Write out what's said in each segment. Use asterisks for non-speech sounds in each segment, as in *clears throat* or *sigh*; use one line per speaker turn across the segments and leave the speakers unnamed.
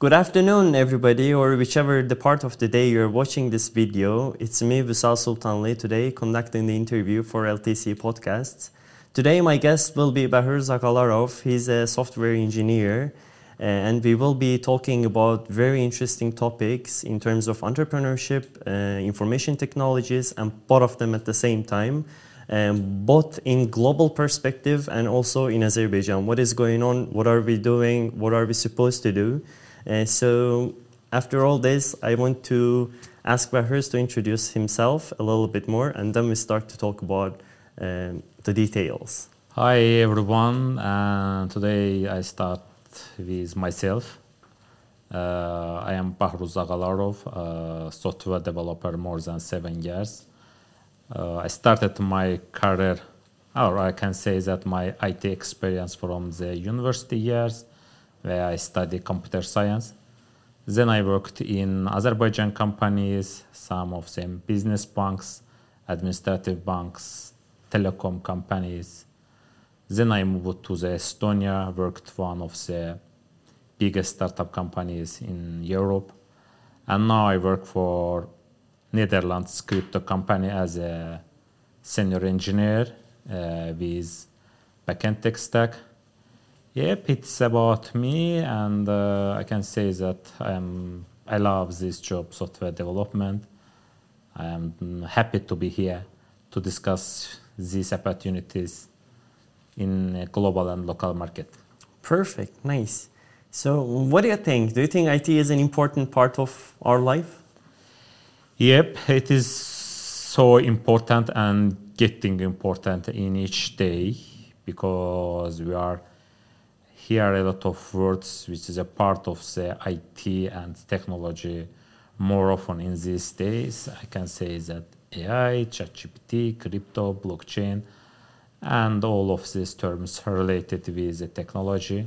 Good afternoon, everybody, or whichever the part of the day you're watching this video. It's me, Visal Sultanli, today conducting the interview for LTC Podcasts. Today, my guest will be Bahruz Aghalarov. He's a software engineer, uh, and we will be talking about very interesting topics in terms of entrepreneurship, uh, information technologies, and both of them at the same time. Um, both in global perspective and also in Azerbaijan. What is going on? What are we doing? What are we supposed to do? Uh, so after all this, I want to ask Bahruz to introduce himself a little bit more, and then we start to talk about um, the details.
Hi everyone, uh, today I start with myself. Uh, I am Bahruz Aghalarov, a software developer more than seven years. Uh, I started my career, or I can say that my IT experience from the university years where I studied computer science. Then I worked in Azerbaijan companies, some of them business banks, administrative banks, telecom companies. Then I moved to the Estonia, worked one of the biggest startup companies in Europe. And now I work for Netherlands crypto company as a senior engineer uh, with backend tech stack. Yep, it's about me, and uh, I can say that I am. I love this job, software development. I am happy to be here to discuss these opportunities in a global and local market.
Perfect, nice. So, what do you think? Do you think IT is an important part of our life?
Yep, it is so important and getting important in each day because we are hear a lot of words which is a part of the IT and technology more often in these days. I can say that AI, ChatGPT, crypto, blockchain, and all of these terms related with the technology.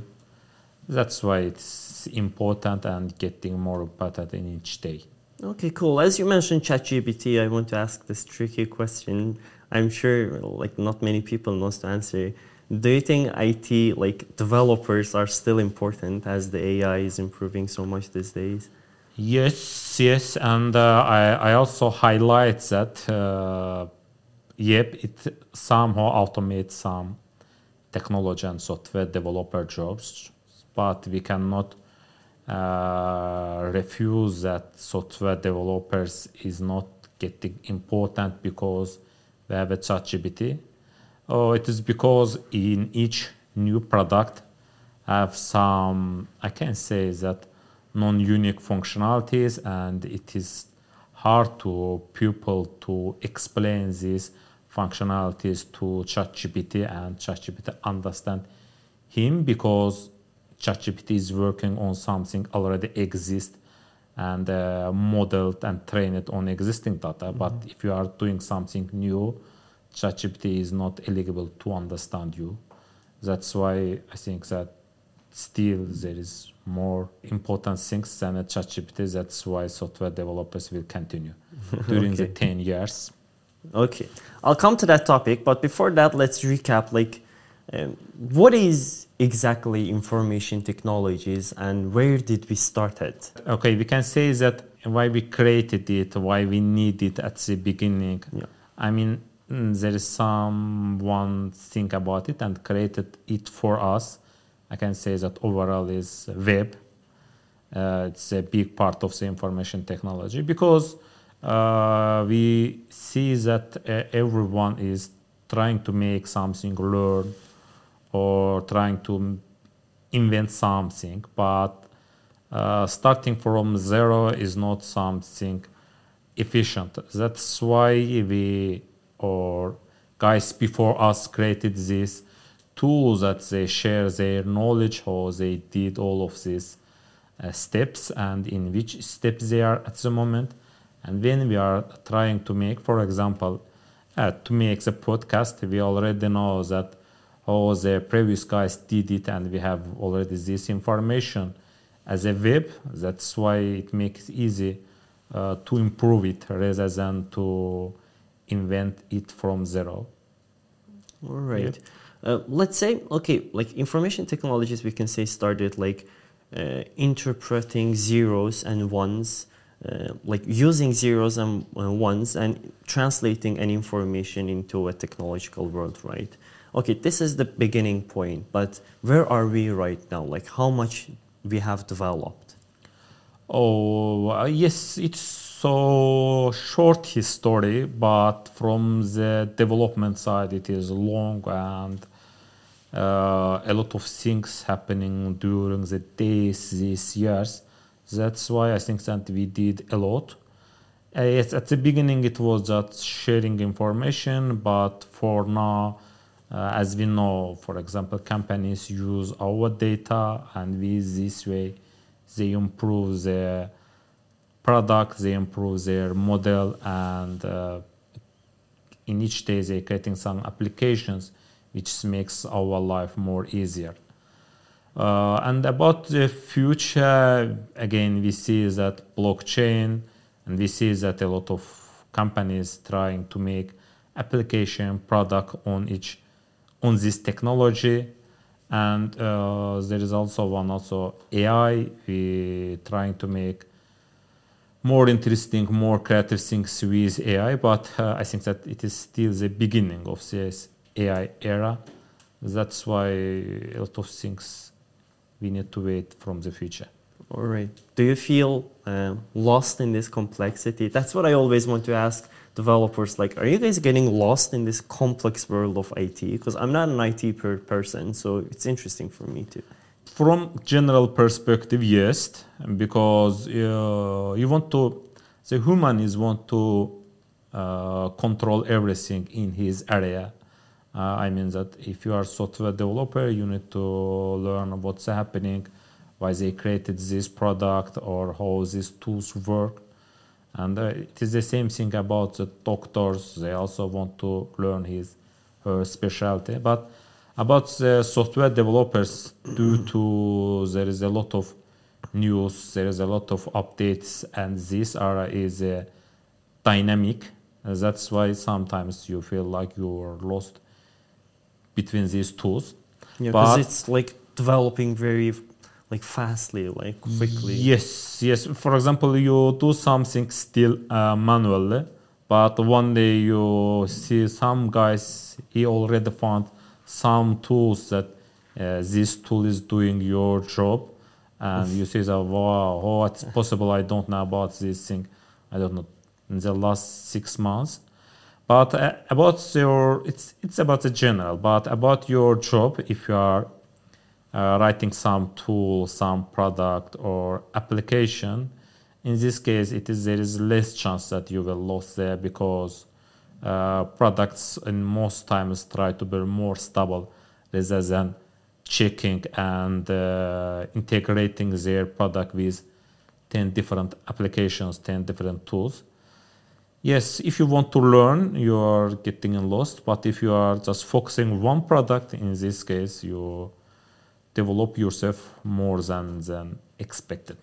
That's why it's important and getting more important in each day.
Okay, cool. As you mentioned ChatGPT, I want to ask this tricky question. I'm sure like not many people knows the answer. Do you think IT like developers are still important as the AI is improving so much these days?
Yes, yes, and uh, I, I also highlight that uh, yep, it somehow automates some technology and software developer jobs, but we cannot uh, refuse that software developers is not getting important because we have a ChatGPT Oh, it is because in each new product have some, I can say that non-unique functionalities and it is hard to people to explain these functionalities to ChatGPT and ChatGPT understand him because ChatGPT is working on something already exists and uh, modeled and trained on existing data. Mm-hmm. But if you are doing something new, ChatGPT is not eligible to understand you. That's why I think that still there is more important things than a ChatGPT. That's why software developers will continue *laughs* during okay. the 10 years.
Okay, I'll come to that topic, but before that, let's recap. Like, um, what is exactly information technologies, and where did we start it?
Okay, we can say that why we created it, why we need it at the beginning. Yeah. I mean, there is someone think about it and created it for us. I can say that overall is web. Uh, it's a big part of the information technology because uh, we see that uh, everyone is trying to make something learn or trying to invent something, but uh, starting from zero is not something efficient. That's why we or guys before us created this tool that they share their knowledge how they did all of these uh, steps and in which steps they are at the moment. And when we are trying to make for example uh, to make the podcast we already know that how the previous guys did it and we have already this information as a web. That's why it makes it easy uh, to improve it rather than to invent it from zero.
All right. Yeah. Uh, let's say, okay, like information technologies, we can say started like uh, interpreting zeros and ones, uh, like using zeros and uh, ones and translating any information into a technological world, right? Okay, this is the beginning point, but where are we right now? Like how much we have developed?
Oh, uh, yes, it's so short history, but from the development side, it is long and uh, a lot of things happening during the days, these years. That's why I think that we did a lot. Uh, yes, at the beginning it was just sharing information, but for now, uh, as we know, for example, companies use our data, and with this way, they improve their product, they improve their model, and uh, in each day they're creating some applications which makes our life more easier. Uh, and about the future, again, we see that blockchain, and we see that a lot of companies trying to make application product on each on this technology. And uh, there is also one also AI. We trying to make more interesting, more creative things with AI. But uh, I think that it is still the beginning of this AI era. That's why a lot of things we need to wait from the future.
All right. Do you feel uh, lost in this complexity? That's what I always want to ask developers. Like, are you guys getting lost in this complex world of IT? Because I'm not an IT per person, so it's interesting for me too.
From general perspective, yes, because uh, you want to, the human is want to uh, control everything in his area uh, I mean that if you are software developer, you need to learn what's happening, why they created this product, or how these tools work. And uh, it is the same thing about the doctors. They also want to learn his her specialty. But about the software developers, due to there is a lot of news, there is a lot of updates, and this area is uh, dynamic. that's why sometimes you feel like you are lost between these tools.
Yeah, because it's like developing very like fastly, like quickly.
Yes, yes. For example, you do something still uh, manually, but one day you see some guys he already found some tools that uh, this tool is doing your job, and you see that wow, oh, it's possible. I don't know about this thing. I don't know in the last six months but uh, about your, it's it's about the general. But about your job, if you are uh, writing some tool, some product or application, in this case, it is there is less chance that you will lose there because products in most times try to be more stable rather than checking and uh, integrating their product with 10 different applications, 10 different tools yes, if you want to learn, you are getting lost. But if you are just focusing one product, in this case, you develop yourself more than than expected.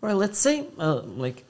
Right, let's say uh, like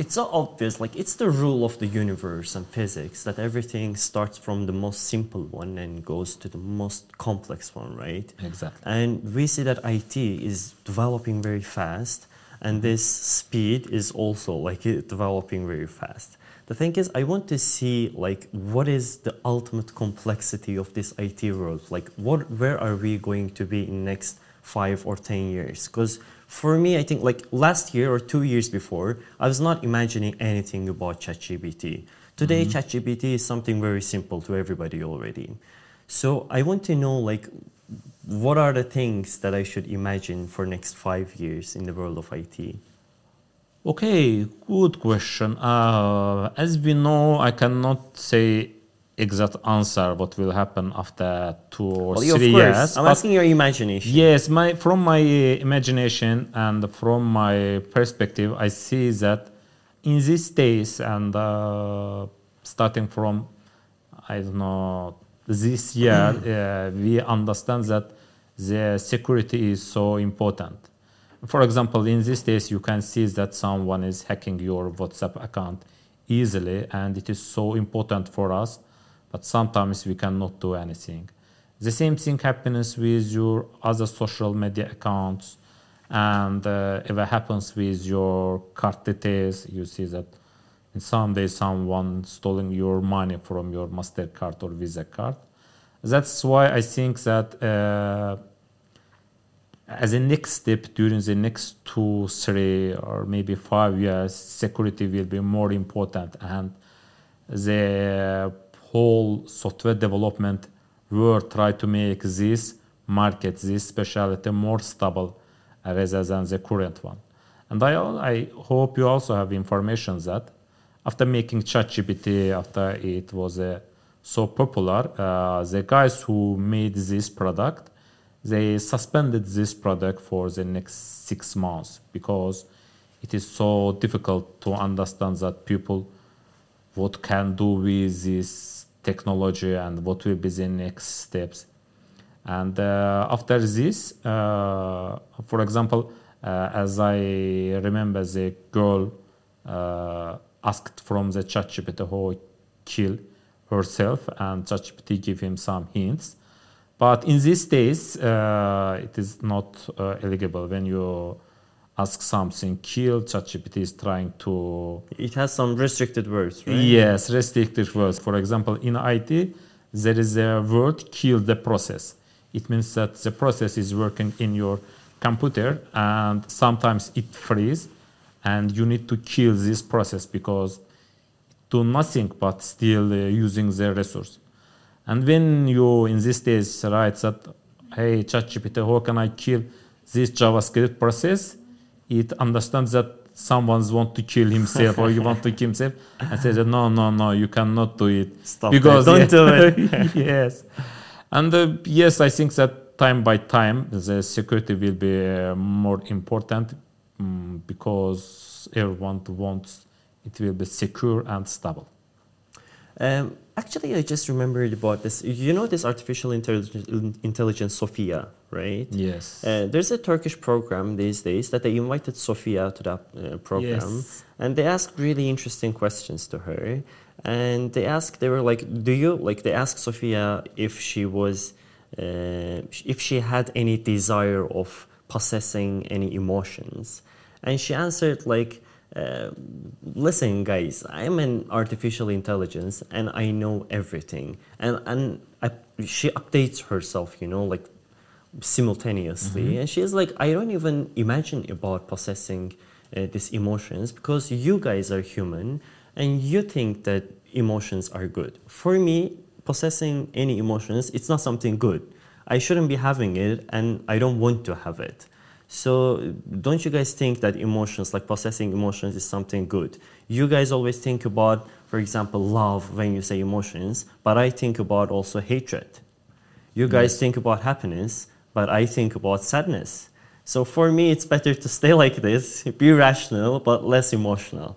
it's so obvious, like it's the rule of the universe and physics that everything starts from the most simple one and goes to the most complex one, right?
Exactly.
And we see that IT is developing very fast and mm-hmm. this speed is also like developing very fast the thing is i want to see like what is the ultimate complexity of this it world like what where are we going to be in next five or ten years because for me i think like last year or two years before i was not imagining anything about chatgpt today mm-hmm. chatgpt is something very simple to everybody already so i want to know like what are the things that I should imagine for next five years in the world of IT?
Okay, good question. Uh, as we know, I cannot say exact answer what will happen after two or well, three years.
I'm asking your imagination.
Yes, my from my imagination and from my perspective, I see that in these days and uh, starting from I don't know this year, uh, we understand that the security is so important. For example, in these days, you can see that someone is hacking your WhatsApp account easily, and it is so important for us, but sometimes we cannot do anything. The same thing happens with your other social media accounts And uh, if it happens with your card details, you see that in some day someone stealing your money from your Mastercard or Visa card. That's why I think that uh, as a next step during the next two, three, or maybe five years, security will be more important, and the whole software development will try to make this market, this specialty more stable rather than the current one. And I, I hope you also have information that after making ChatGPT, after it was uh, so popular, uh, the guys who made this product, they suspended this product for the next six months because it is so difficult to understand that people what can do with this technology and what will be the next steps. And uh, after this, uh, for example, uh, as I remember, the girl asked from the ChatGPT how kill herself, and ChatGPT gave him some hints. But in these days, it is not eligible when you ask something kill. ChatGPT is trying to.
It has some restricted words, right?
Yes, restricted words. For example, in IT, there is a word kill the process. It means that the process is working in your computer and sometimes it freezes and you need to kill this process because do nothing but still uh, using the resource. And when you in this case write that, hey, ChatGPT, how can I kill this JavaScript process? It understands that someone want to kill himself or you want to kill himself and says no, no, no, you cannot do it.
Stop because it. Don't
yeah, *laughs*
do
it. *laughs* yes. And uh, yes, I think that time by time the security will be uh, more important um, because everyone wants it will be secure and stable.
Um, actually, I just remembered about this. You know this artificial intelligence, intelligence Sophia, right?
Yes.
Uh, there's a Turkish program these days that they invited Sophia to that uh, program,
yes.
and they asked really interesting questions to her. And they asked, they were like, "Do you like?" They asked Sophia if she was, uh, if she had any desire of possessing any emotions, and she answered like uh, listen guys i'm an artificial intelligence and i know everything and and I, she updates herself you know like simultaneously mm-hmm. and she's like i don't even imagine about possessing uh, these emotions because you guys are human and you think that emotions are good for me possessing any emotions it's not something good i shouldn't be having it and i don't want to have it so don't you guys think that emotions, like possessing emotions, is something good? You guys always think about, for example, love when you say emotions, but I think about also hatred. You guys yes. think about happiness, but I think about sadness. So for me, it's better to stay like this, be rational, but less emotional.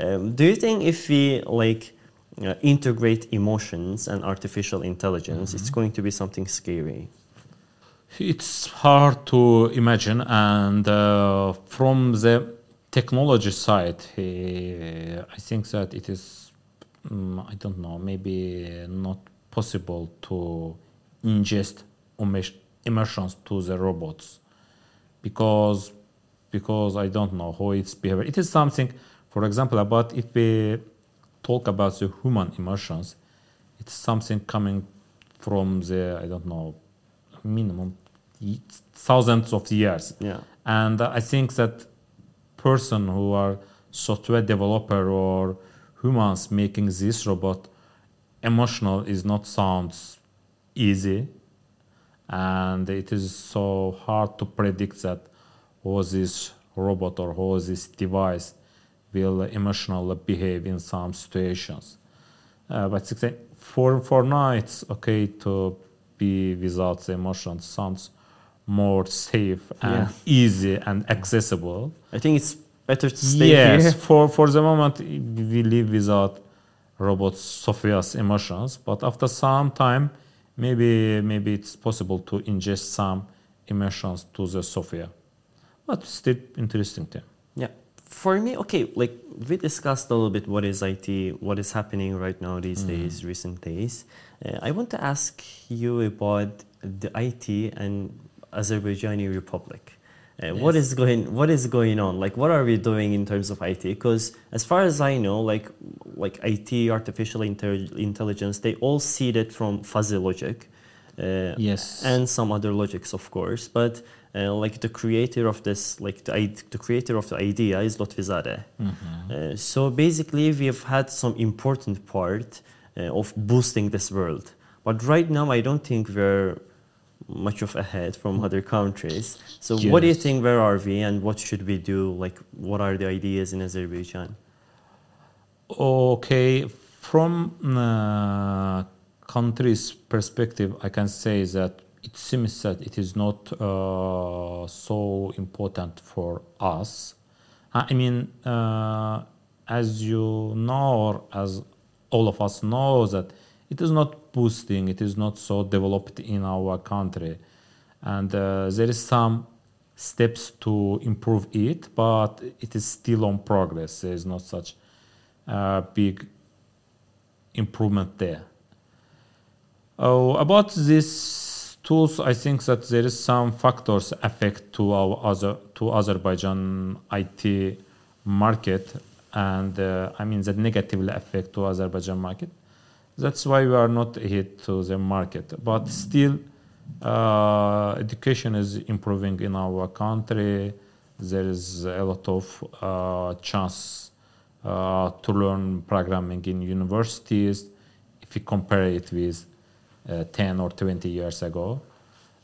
Um, do you think if we like uh, integrate emotions and artificial intelligence, mm-hmm. it's going to be something scary?
It's hard to imagine, and uh, from the technology side, uh, I think that it is, um, I don't know, maybe not possible to ingest emotions to the robots because because I don't know how it's behavior. It is something, for example, about if we talk about the human emotions, it's something coming from the I don't know minimum thousands of years.
Yeah.
And I think that person who are software developer or humans making this robot emotional is not sounds easy and it is so hard to predict that how this robot or how this device will emotionally behave in some situations. Uh, but for for now it's okay to be without the emotions. Sounds more safe and yeah. easy and accessible.
I think it's better to stay
yes,
here.
for for the moment we live without robot Sophia's emotions, but after some time, maybe maybe it's possible to ingest some emotions to the Sophia. But still interesting thing.
Yeah. For me, okay, like we discussed a little bit what is IT, what is happening right now these mm. days, recent days. Uh, I want to ask you about the IT and Azerbaijani Republic. Uh, What is going What is going on? Like, what are we doing in terms of IT? Because as far as I know, like like IT, artificial intel- intelligence, they all seed it from fuzzy logic. Uh,
Yes.
and some other logics, of course. But uh, like the creator of this, like the, the creator of the idea is Lotfi Zadeh. Uh, so basically, we've had some important part uh, of boosting this world. But right now, I don't think we're much of ahead from other countries. So what do you think? Where are we, and what should we do? Like, what are the ideas in Azerbaijan?
Okay, from uh, country's perspective, I can say that it seems that it is not uh, so important for us. I mean, uh, as you know, or as all of us know, that it is not boosting, it is not so developed in our country, and uh, there is some steps to improve it, but it is still on progress. There is not such uh, big improvement there. Oh, about these tools, I think that there is some factors affect to our other to Azerbaijan IT market, and uh, I mean that negatively affect to Azerbaijan market. That's why we are not hit to the market, but still, uh, education is improving in our country. There is a lot of uh, chance uh, to learn programming in universities if you compare it with uh, 10 or 20 years ago.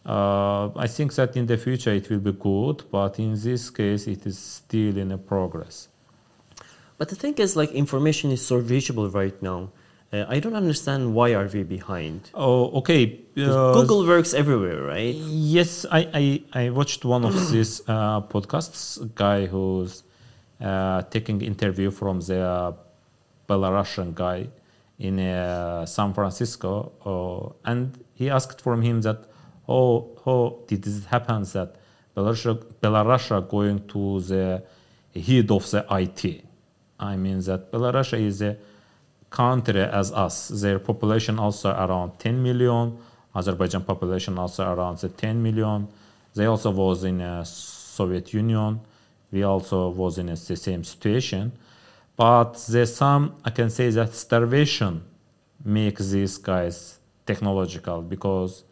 Uh, I think that in the future it will be good, but in this case it is still in a progress.
But the thing is, like, information is so reachable right now. Uh, I don't understand why are we behind.
Oh, okay. uh,
Google works everywhere, right?
Yes, I, I, I watched one of *clears throat* these uh, podcasts. Guy who's uh, taking interview from the Belarusian guy in uh, San Francisco, uh, and he asked from him that, oh, how did it happen that Belarus, Belarus going to the head of the IT? I mean that Belarus is a country as us. Their population also around 10 million. Azerbaijan population also around the 10 million. They also was in a Soviet Union. We also was in a, the same situation. But there's some, I can say that starvation makes these guys technological because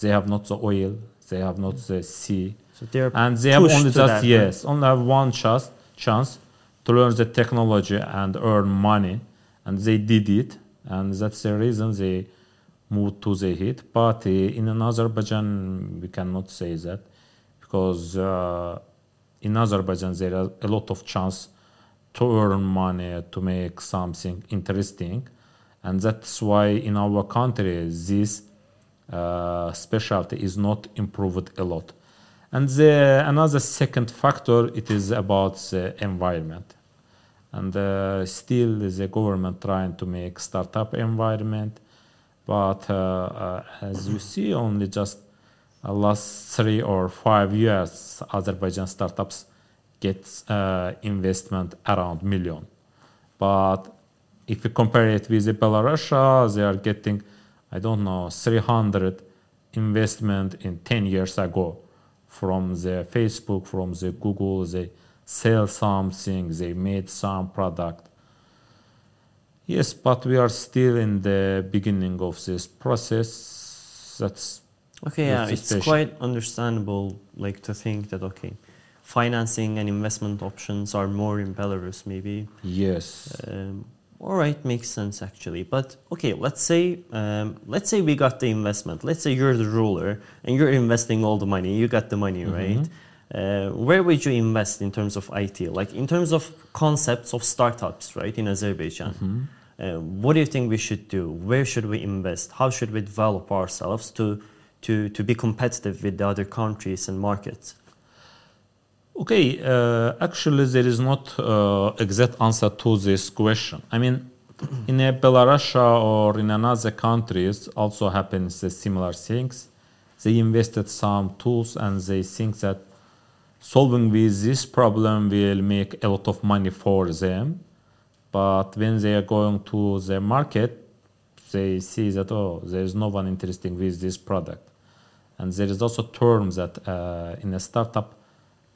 they have not the oil, they have not the sea,
So they're
and they have only just
that, right?
yes only have one chance chance to learn the technology and earn money and they did it. And that's the reason they moved to the heat. but in azerbaijan. We cannot say that because uh, in azerbaijan there are a lot of chance to earn money to make something interesting. And that's why in our country this uh, specialty is not improved a lot. And the, another second factor it is about the environment and uh, still the government trying to make startup environment. But uh, uh, as you see only just uh, last three or five years azerbaijan startups get uh, investment around million. But if you compare it with the belarus they are getting i don't know 300 investment in 10 years ago from the facebook from the google they sell something they made some product yes but we are still in the beginning of this process that's
Okay, yeah,
That's
it's
situation.
quite understandable, like to think that okay, financing and investment options are more in Belarus, maybe.
yes
Um, all right, makes sense actually. But okay, let's say um, let's say we got the investment. Let's say you're the ruler and you're investing all the money. You got the money, right? Uh, where would you invest in terms of IT? Like in terms of concepts of startups, right? In Azerbaijan, uh, what do you think we should do? Where should we invest? How should we develop ourselves to to to be competitive with the other countries and markets?
Okay, uh, actually, there is not uh, exact answer to this question. I mean, *clears throat* in Belarus or in another countries also happens the similar things. They invested some tools and they think that solving with this problem will make a lot of money for them. But when they are going to the market, they see that oh, there is no one interested with this product, and there is also terms that uh, in a startup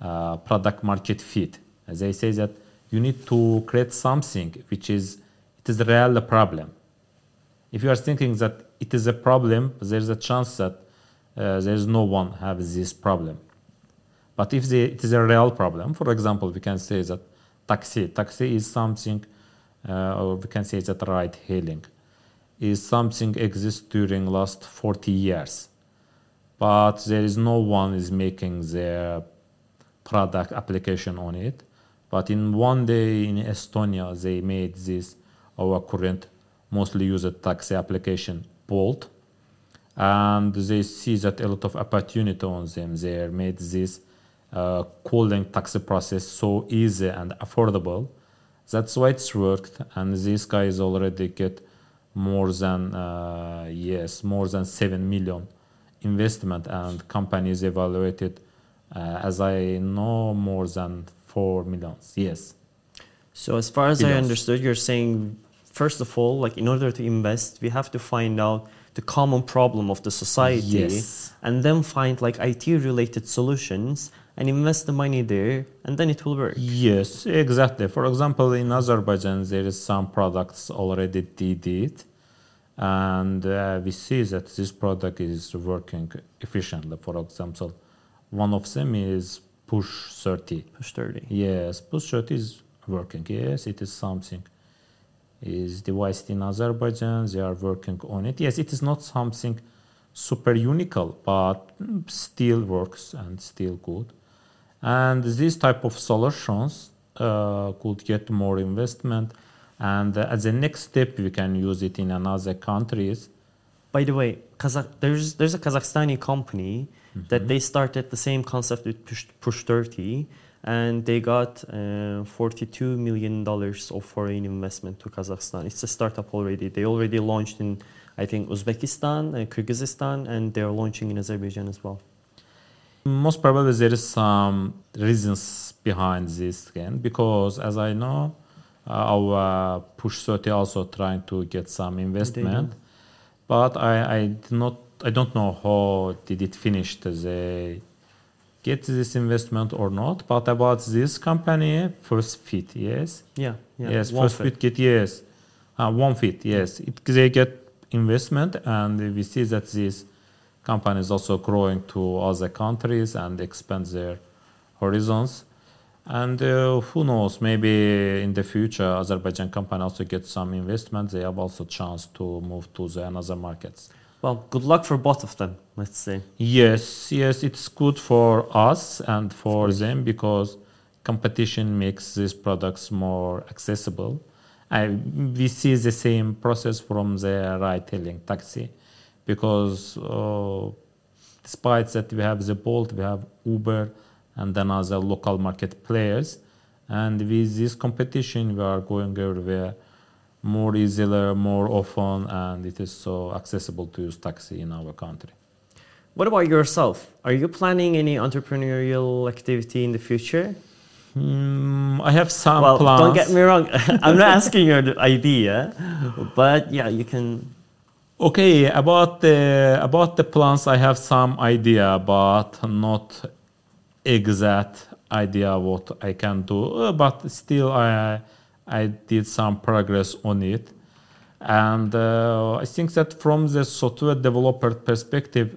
uh, product market fit. They say that you need to create something which is it is a real problem. If you are thinking that it is a problem, there is a chance that uh, there is no one have this problem. But if the, it is a real problem, for example, we can say that taxi, taxi is something, uh, or we can say that ride hailing is something exists during last 40 years. But there is no one is making their product application on it. But in one day in estonia they made this our current mostly used taxi application bolt. And they see that a lot of opportunity on them. They made this uh, calling taxi process so easy and affordable that's why it's worked and these guys already get more than uh, yes more than 7 million investment and companies evaluated uh, as i know more than 4 millions yes
so as far as Billions. i understood you're saying first of all like in order to invest we have to find out the common problem of the society
yes.
and then find like it related solutions and invest the money there and then it will work
yes exactly for example in azerbaijan there is some products already did it and uh, we see that this product is working efficiently. For example, one of them is Push 30.
Push 30.
Yes, Push 30 is working. Yes, it is something. Is devised in Azerbaijan. They are working on it. Yes, it is not something super unique, but still works and still good. And this type of solutions uh, could get more investment. And uh, as a next step we can use it in another countries.
By the way Kazakh, there's there's a kazakhstani company mm-hmm. that they started the same concept with push, push 30 and they got uh, 42 million dollars of foreign investment to kazakhstan. It's a startup already. They already launched in i think uzbekistan and kyrgyzstan and they're launching in azerbaijan as well
most probably there is some reasons behind this again because as i know uh, our push 30 also trying to get some investment. but I, I did not I don't know how did it finish. They get this investment or not? But about this company first fit yes?
Yeah,
yeah. yes one first fit. fit get yes. Uh, one fit yes. It, they get investment and we see that this company is also growing to other countries and expand their horizons and uh, who knows, maybe in the future, Azerbaijan company also get some investment. They have also chance to move to the another markets.
Well, good luck for both of them. Let's say.
Yes, yes, it's good for us and for them because competition makes these products more accessible. I, we see the same process from the ride-hailing taxi because uh, despite that we have the Bolt, we have Uber and then other local market players. And with this competition, we are going everywhere more easily, more often, and it is so accessible to use taxi in our country.
What about yourself? Are you planning any entrepreneurial activity in the future?
Mm, I have some
well,
plans.
Don't get me wrong. *laughs* I'm not *laughs* asking your idea, but yeah, you can.
Okay, about the about the plans, I have some idea, but not exact idea what I can do, uh, but still I I did some progress on it, and uh, I think that from the software developer perspective,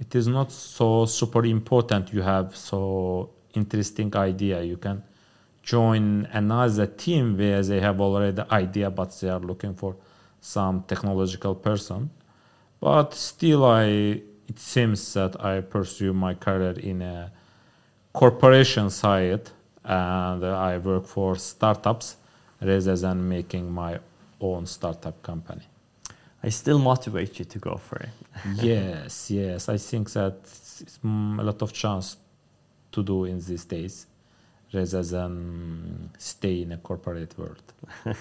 it is not so super important. You have so interesting idea. You can join another team where they have already idea, but they are looking for some technological person. But still, I it seems that I pursue my career in a corporation side and I work for startups rather than making my own startup company.
I still motivate you to go for it. *laughs*
yes, yes. I think that it's mm, a lot of chance to do in these days rather than stay in a corporate world. *laughs*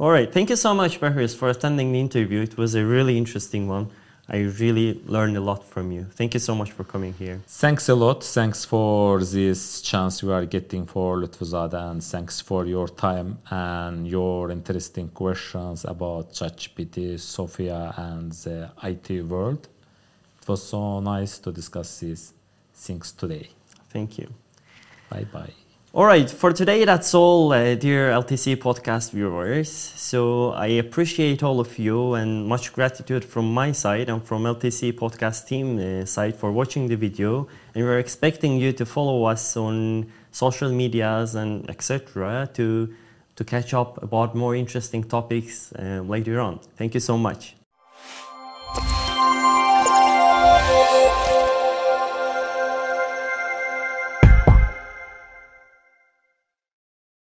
All right. Thank you so much, Bahruz, for attending the interview. It was a really interesting one. I really learned a lot from you. Thank you so much for coming here.
Thanks a lot. Thanks for this chance you are getting for Lutfuzada and thanks for your time and your interesting questions about ChatGPT, Sophia, and the IT world. It was so nice to discuss these things today.
Thank you.
Bye bye.
All right, for today, that's all, uh, dear LTC podcast viewers. So I appreciate all of you and much gratitude from my side and from LTC podcast team uh, side for watching the video. And we're expecting you to follow us on social medias and etc. to to catch up about more interesting topics uh, later on. Thank you so much.